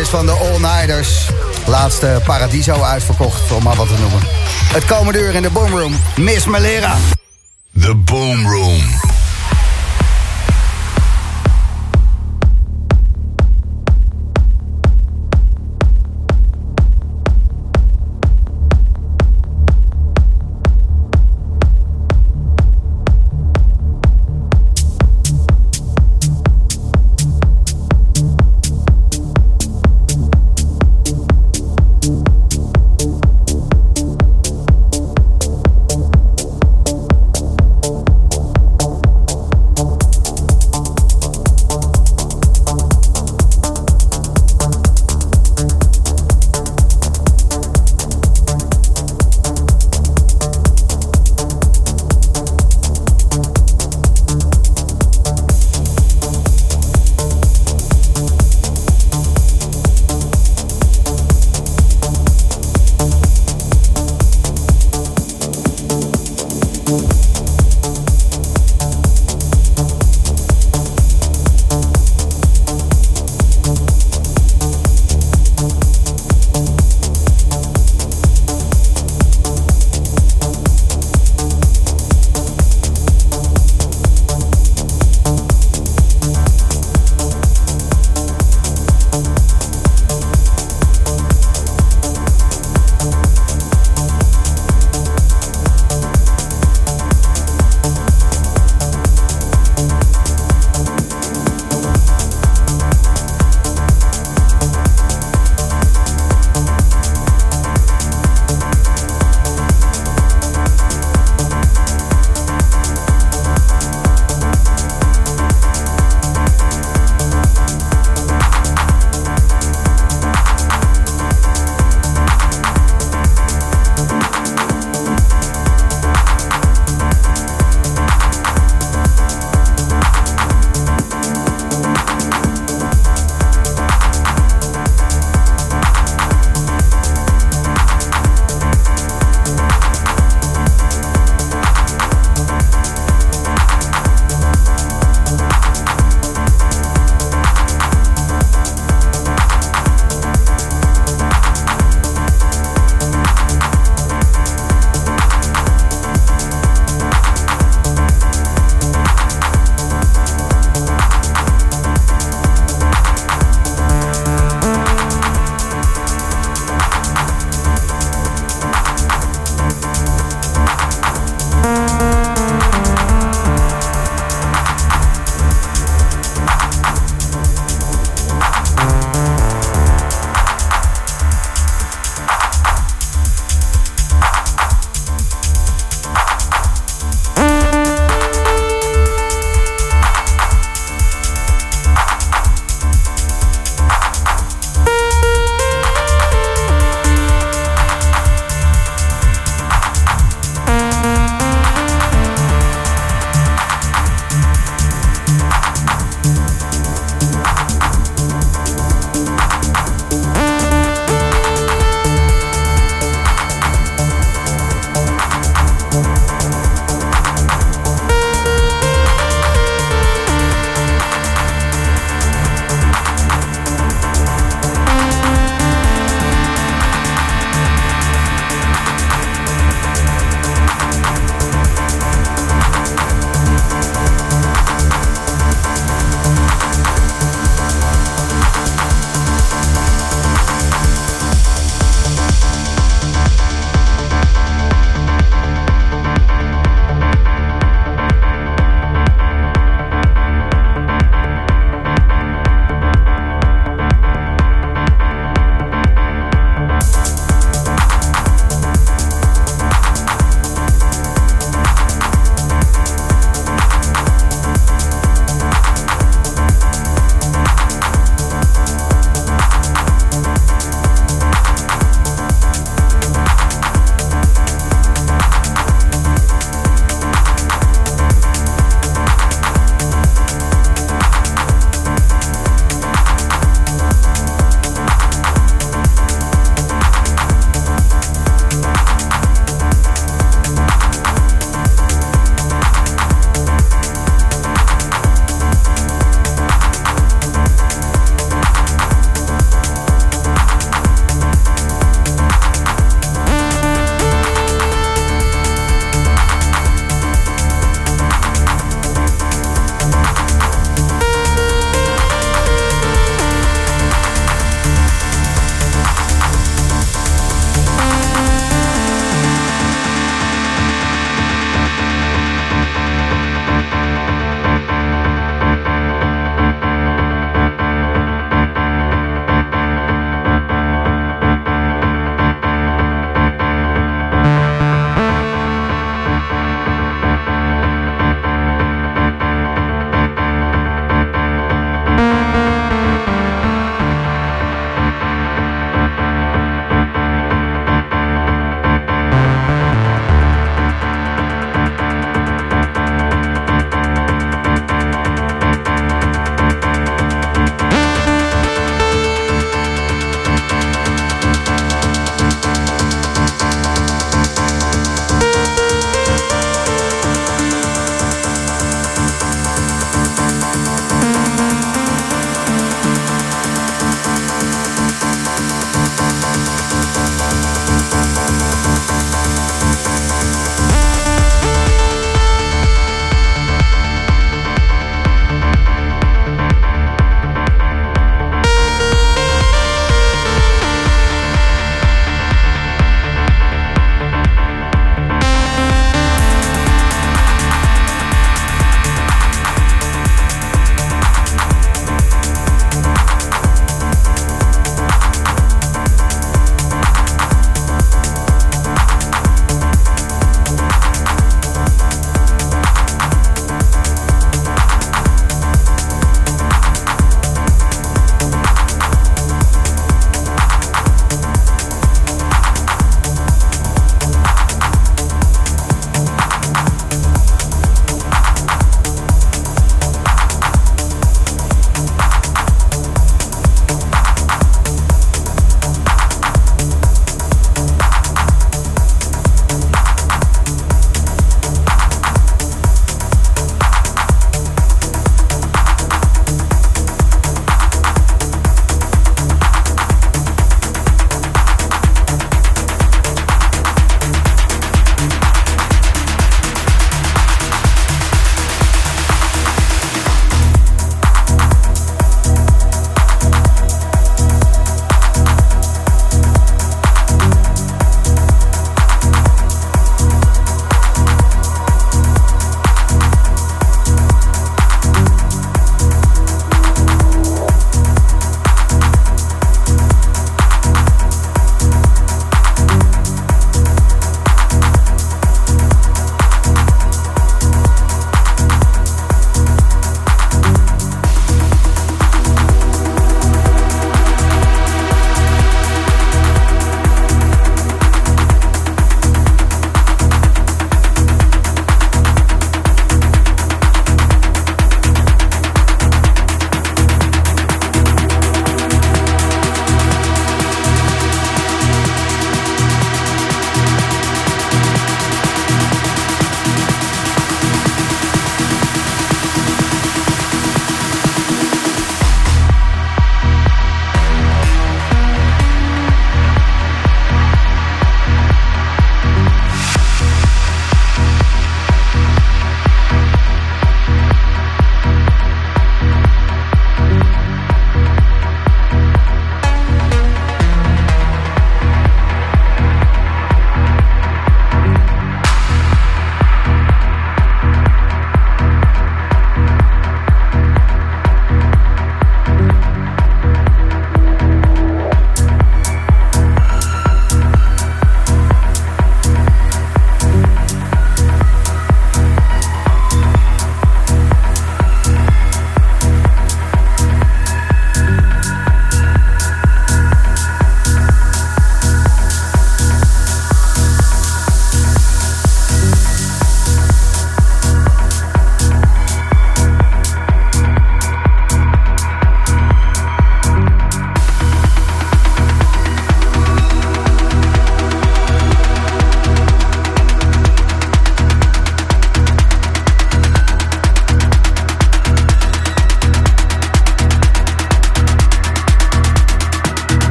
is van de All Nighters. Laatste Paradiso uitverkocht, om maar wat te noemen. Het komende uur in de Boomroom, Miss Malera. The Boomroom.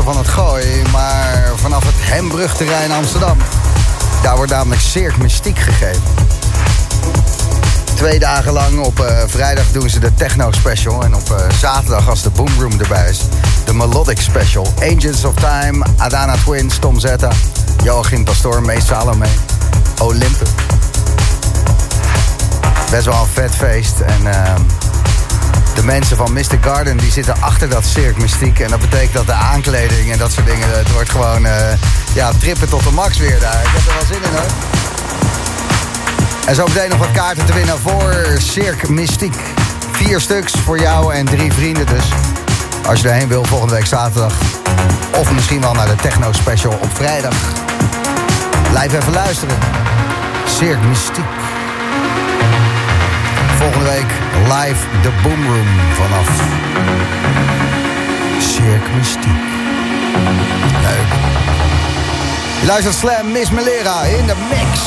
Van het Gooi, maar vanaf het Hembrugterrein Amsterdam. Daar wordt namelijk Cirque Mystiek gegeven. Twee dagen lang. Op eh, vrijdag doen ze de Techno Special. En op eh, zaterdag, als de Boomroom erbij is, de Melodic Special. Agents of Time, Adana Twins, Tom Zetta, Joachim Pastoor, Mees Salome, Olympus. Best wel een vet feest. En ehm, de mensen van Mr. Garden die zitten achter dat Cirque Mystiek. En dat betekent dat de aankleding en dat soort dingen... het wordt gewoon eh, ja, trippen tot de max weer daar. Ik heb er wel zin in hoor. En zo meteen nog wat kaarten te winnen voor Cirque Mystiek. Vier stuks voor jou en drie vrienden dus. Als je erheen wil volgende week zaterdag. Of misschien wel naar de Techno Special op vrijdag. Blijf even luisteren. Cirque Mystiek. Volgende week live de Boomroom vanaf Cirque Mystiek. Leuk. Je luistert Slam Miss Melera in de mix.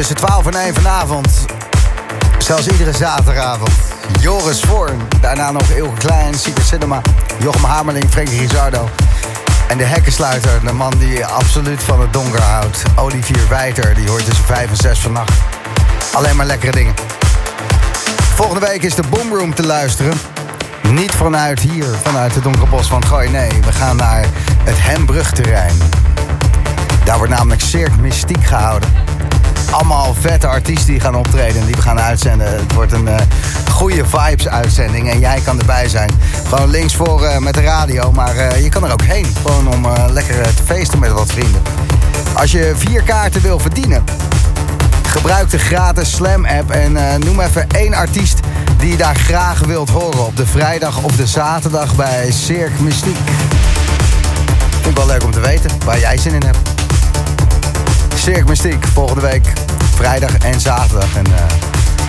Tussen 12 en 1 vanavond, zelfs iedere zaterdagavond, Joris Voorn. Daarna nog Ilke Klein, Secret Cinema, Jochem Hamerling, Frankie Rizardo. En de hekkensluiter, de man die absoluut van het donker houdt. Olivier Wijter, die hoort tussen 5 en 6 vannacht. Alleen maar lekkere dingen. Volgende week is de Boomroom te luisteren. Niet vanuit hier, vanuit het donkere bos van Gooi. Nee, we gaan naar het Hembrugterrein. Daar wordt namelijk Cirque Mystiek gehouden. Allemaal vette artiesten die gaan optreden en die we gaan uitzenden. Het wordt een uh, goede vibes-uitzending en jij kan erbij zijn. Gewoon links voor uh, met de radio, maar uh, je kan er ook heen. Gewoon om lekker te feesten met wat vrienden. Als je vier kaarten wil verdienen, gebruik de gratis Slam-app en noem even één artiest die je daar graag wilt horen op de vrijdag of de zaterdag bij Cirque Mystiek. Vind ik wel leuk om te weten waar jij zin in hebt. Cirque Mystiek volgende week vrijdag en zaterdag. En uh,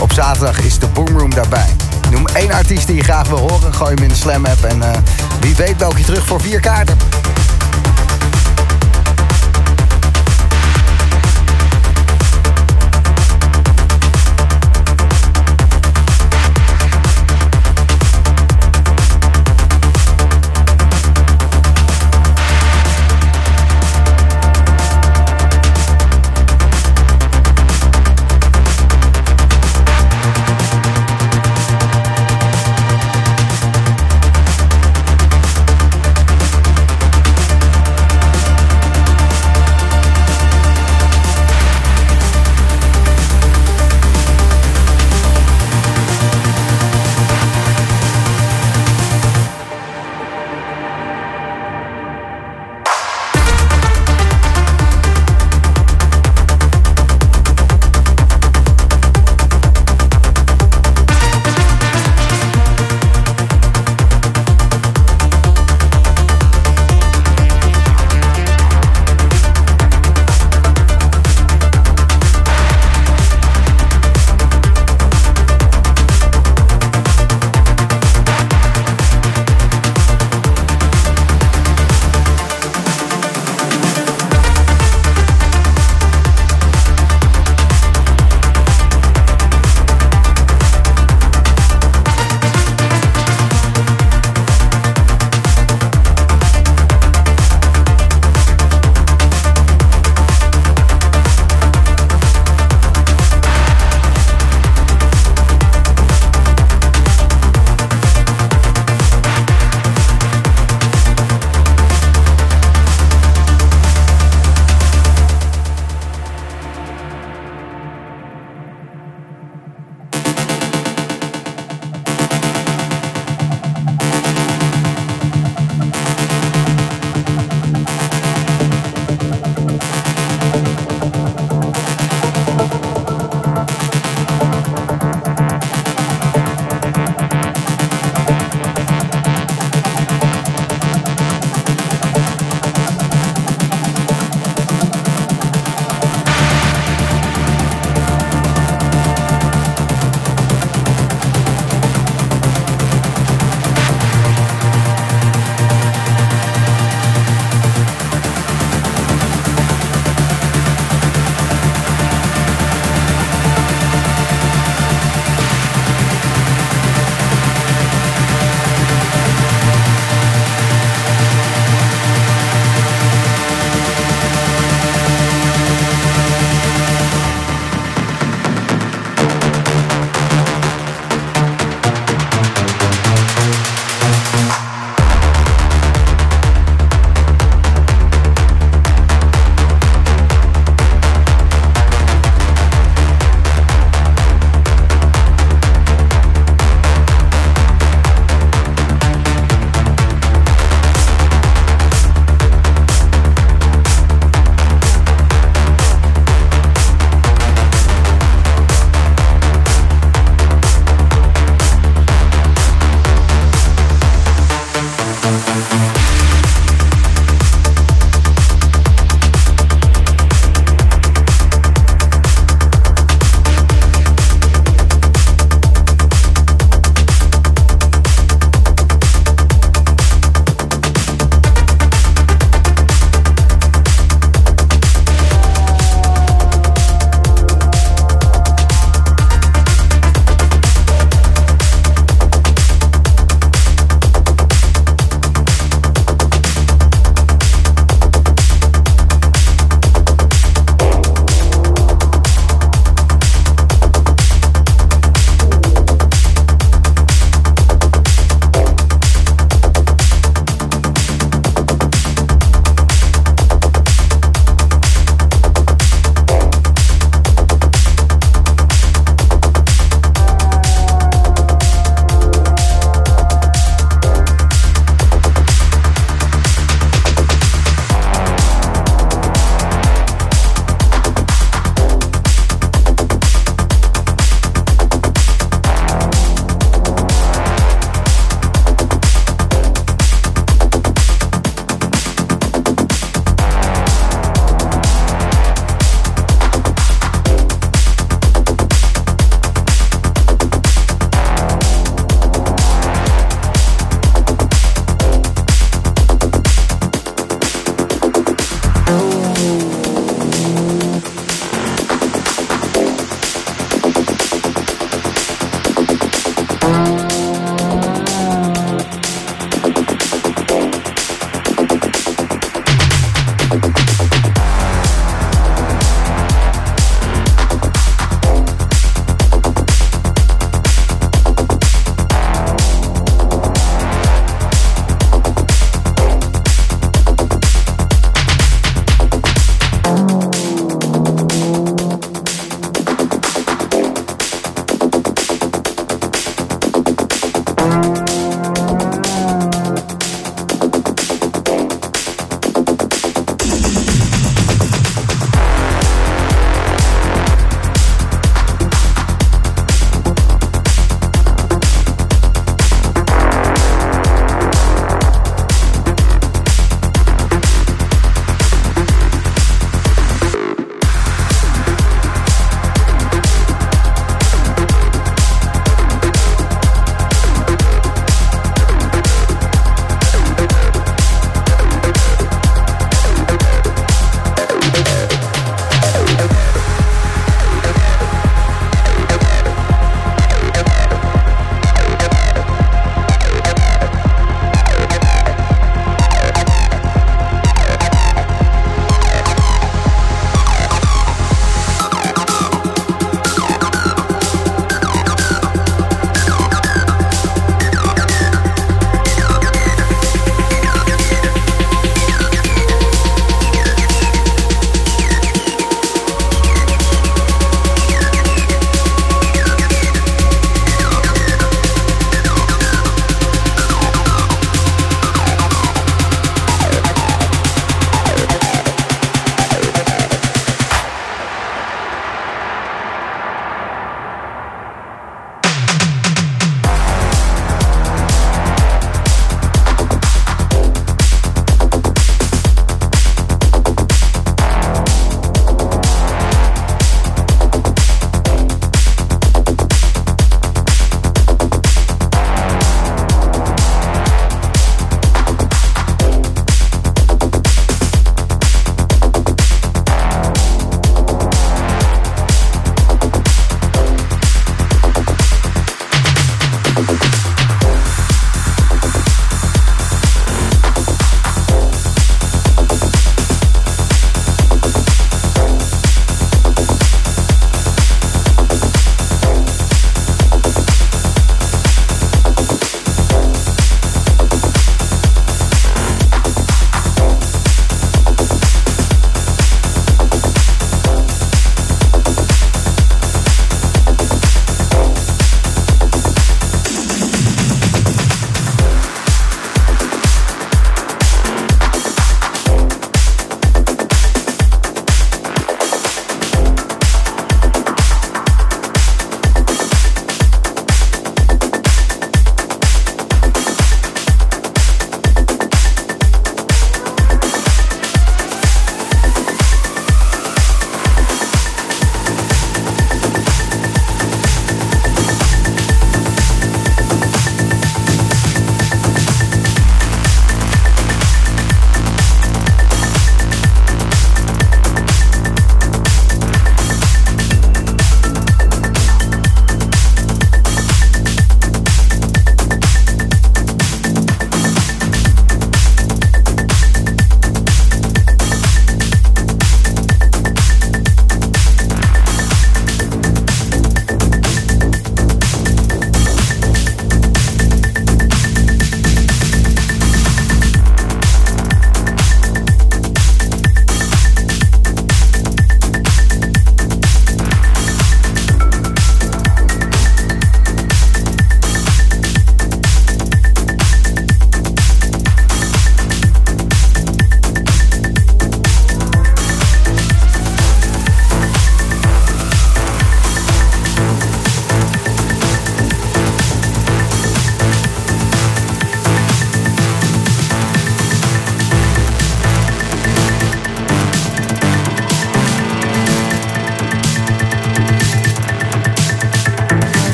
op zaterdag is de Boomroom daarbij. Noem één artiest die je graag wil horen. Gooi hem in de Slam app. En uh, wie weet bel je terug voor vier kaarten.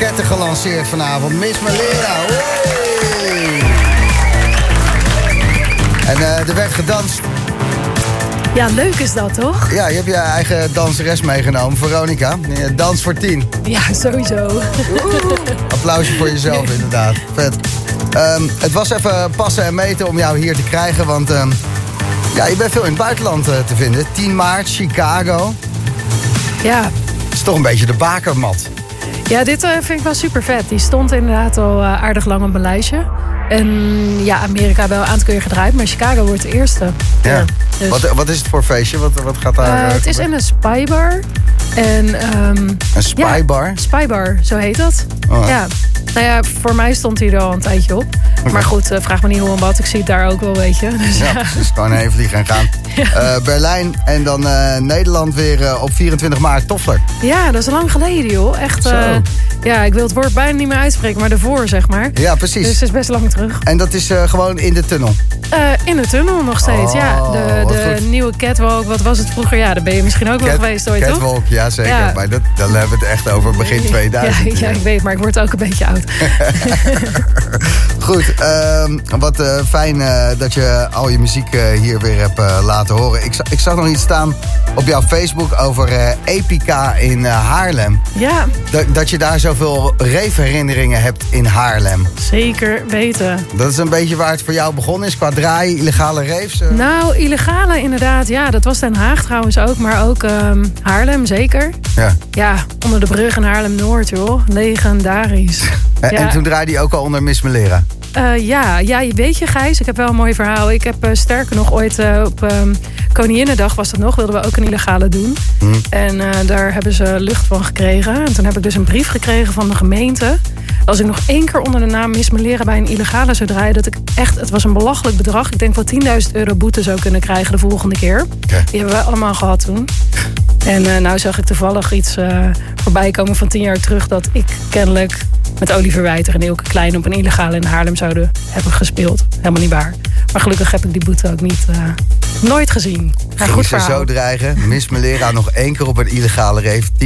Raketten gelanceerd vanavond. Miss Malera. Hey. En uh, er werd gedanst. Ja, leuk is dat, toch? Ja, je hebt je eigen danseres meegenomen, Veronica. Dans voor tien. Ja, sowieso. Applausje voor jezelf, inderdaad. Vet. Um, het was even passen en meten om jou hier te krijgen, want... Um, ja, je bent veel in het buitenland uh, te vinden. 10 maart, Chicago. Ja. Het is toch een beetje de bakermat. Ja, dit uh, vind ik wel super vet. Die stond inderdaad al uh, aardig lang op mijn lijstje. En ja, Amerika wel een aantal keer gedraaid, maar Chicago wordt de eerste. Ja. ja dus. wat, wat is het voor feestje? Wat, wat gaat daar? Uh, het is in een spybar. En, um, een spybar? Ja, spybar, zo heet dat. Oh. Ja. Nou ja, voor mij stond hij er al een tijdje op. Okay. Maar goed, vraag me niet hoe en wat. Ik zie het daar ook wel, weet je. Dus, ja, precies. Gewoon even vliegen en gaan. Uh, Berlijn en dan uh, Nederland weer op 24 maart. Toffler. Ja, dat is lang geleden, joh. Echt, ja, ik wil het woord bijna niet meer uitspreken, maar daarvoor, zeg maar. Ja, precies. Dus het is best lang terug. En dat is gewoon in de tunnel? in de tunnel nog steeds, oh, ja. De, de nieuwe catwalk, wat was het vroeger? Ja, daar ben je misschien ook Cat, wel geweest ooit, catwalk, toch? ja zeker. Ja. Maar dat, dan hebben we het echt over begin 2000. Ja, ja, ik weet, maar ik word ook een beetje oud. Goed, um, wat uh, fijn dat je al je muziek hier weer hebt laten horen. Ik, ik, zag nog iets staan op jouw Facebook over Epica in Haarlem. Ja. Dat, dat je daar zoveel reefherinneringen hebt in Haarlem. Zeker weten. Dat is een beetje waar het voor jou begonnen is, qua draaien, illegale reefs? Nou, illegale inderdaad, ja. Dat was Den Haag trouwens ook, maar ook um, Haarlem zeker. Ja. Ja, onder de brug in Haarlem-Noord, joh. Legendarisch. En, ja. en toen draaide hij ook al onder Miss Melera? Uh, ja, ja, weet je Gijs, ik heb wel een mooi verhaal. Ik heb uh, sterker nog ooit uh, op um, Koninginnedag was dat nog, wilden we ook een illegale doen. Hmm. En daar hebben ze lucht van gekregen. En toen heb ik dus een brief gekregen van de gemeente. Als ik nog één keer onder de naam Miss Melera bij een illegale zou draaien, dat ik echt, het was een belachelijk bedrag. Ik denk wel 10.000 euro boete zou kunnen krijgen de volgende keer. Okay. Die hebben we allemaal gehad toen. En uh, nou zag ik toevallig iets uh, voorbij komen van tien jaar terug... dat ik kennelijk met Oliver Wijter en Ilke Klein... op een illegale in Haarlem zouden hebben gespeeld. Helemaal niet waar. Maar gelukkig heb ik die boete ook niet, uh, nooit gezien. Ja, goed ze zo dreigen? Miss Melera nog één keer op een illegale reef 10.000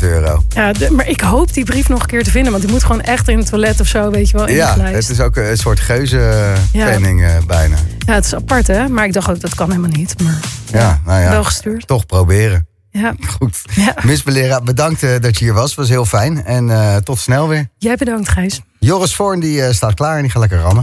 euro. Ja, de, maar ik hoop die brief nog een keer te vinden... want die moet gewoon echt in het toilet of zo, weet je wel, Ja, het is ook een soort geuzenpenning ja. bijna. Ja, het is apart, hè? Maar ik dacht ook, dat kan helemaal niet. Maar ja, nou ja, wel gestuurd. Toch proberen. Ja. Goed. Ja. Miss Belera, bedankt uh, dat je hier was. was heel fijn. En uh, tot snel weer. Jij bedankt, Gijs. Joris Voorn die, uh, staat klaar en die gaat lekker rammen.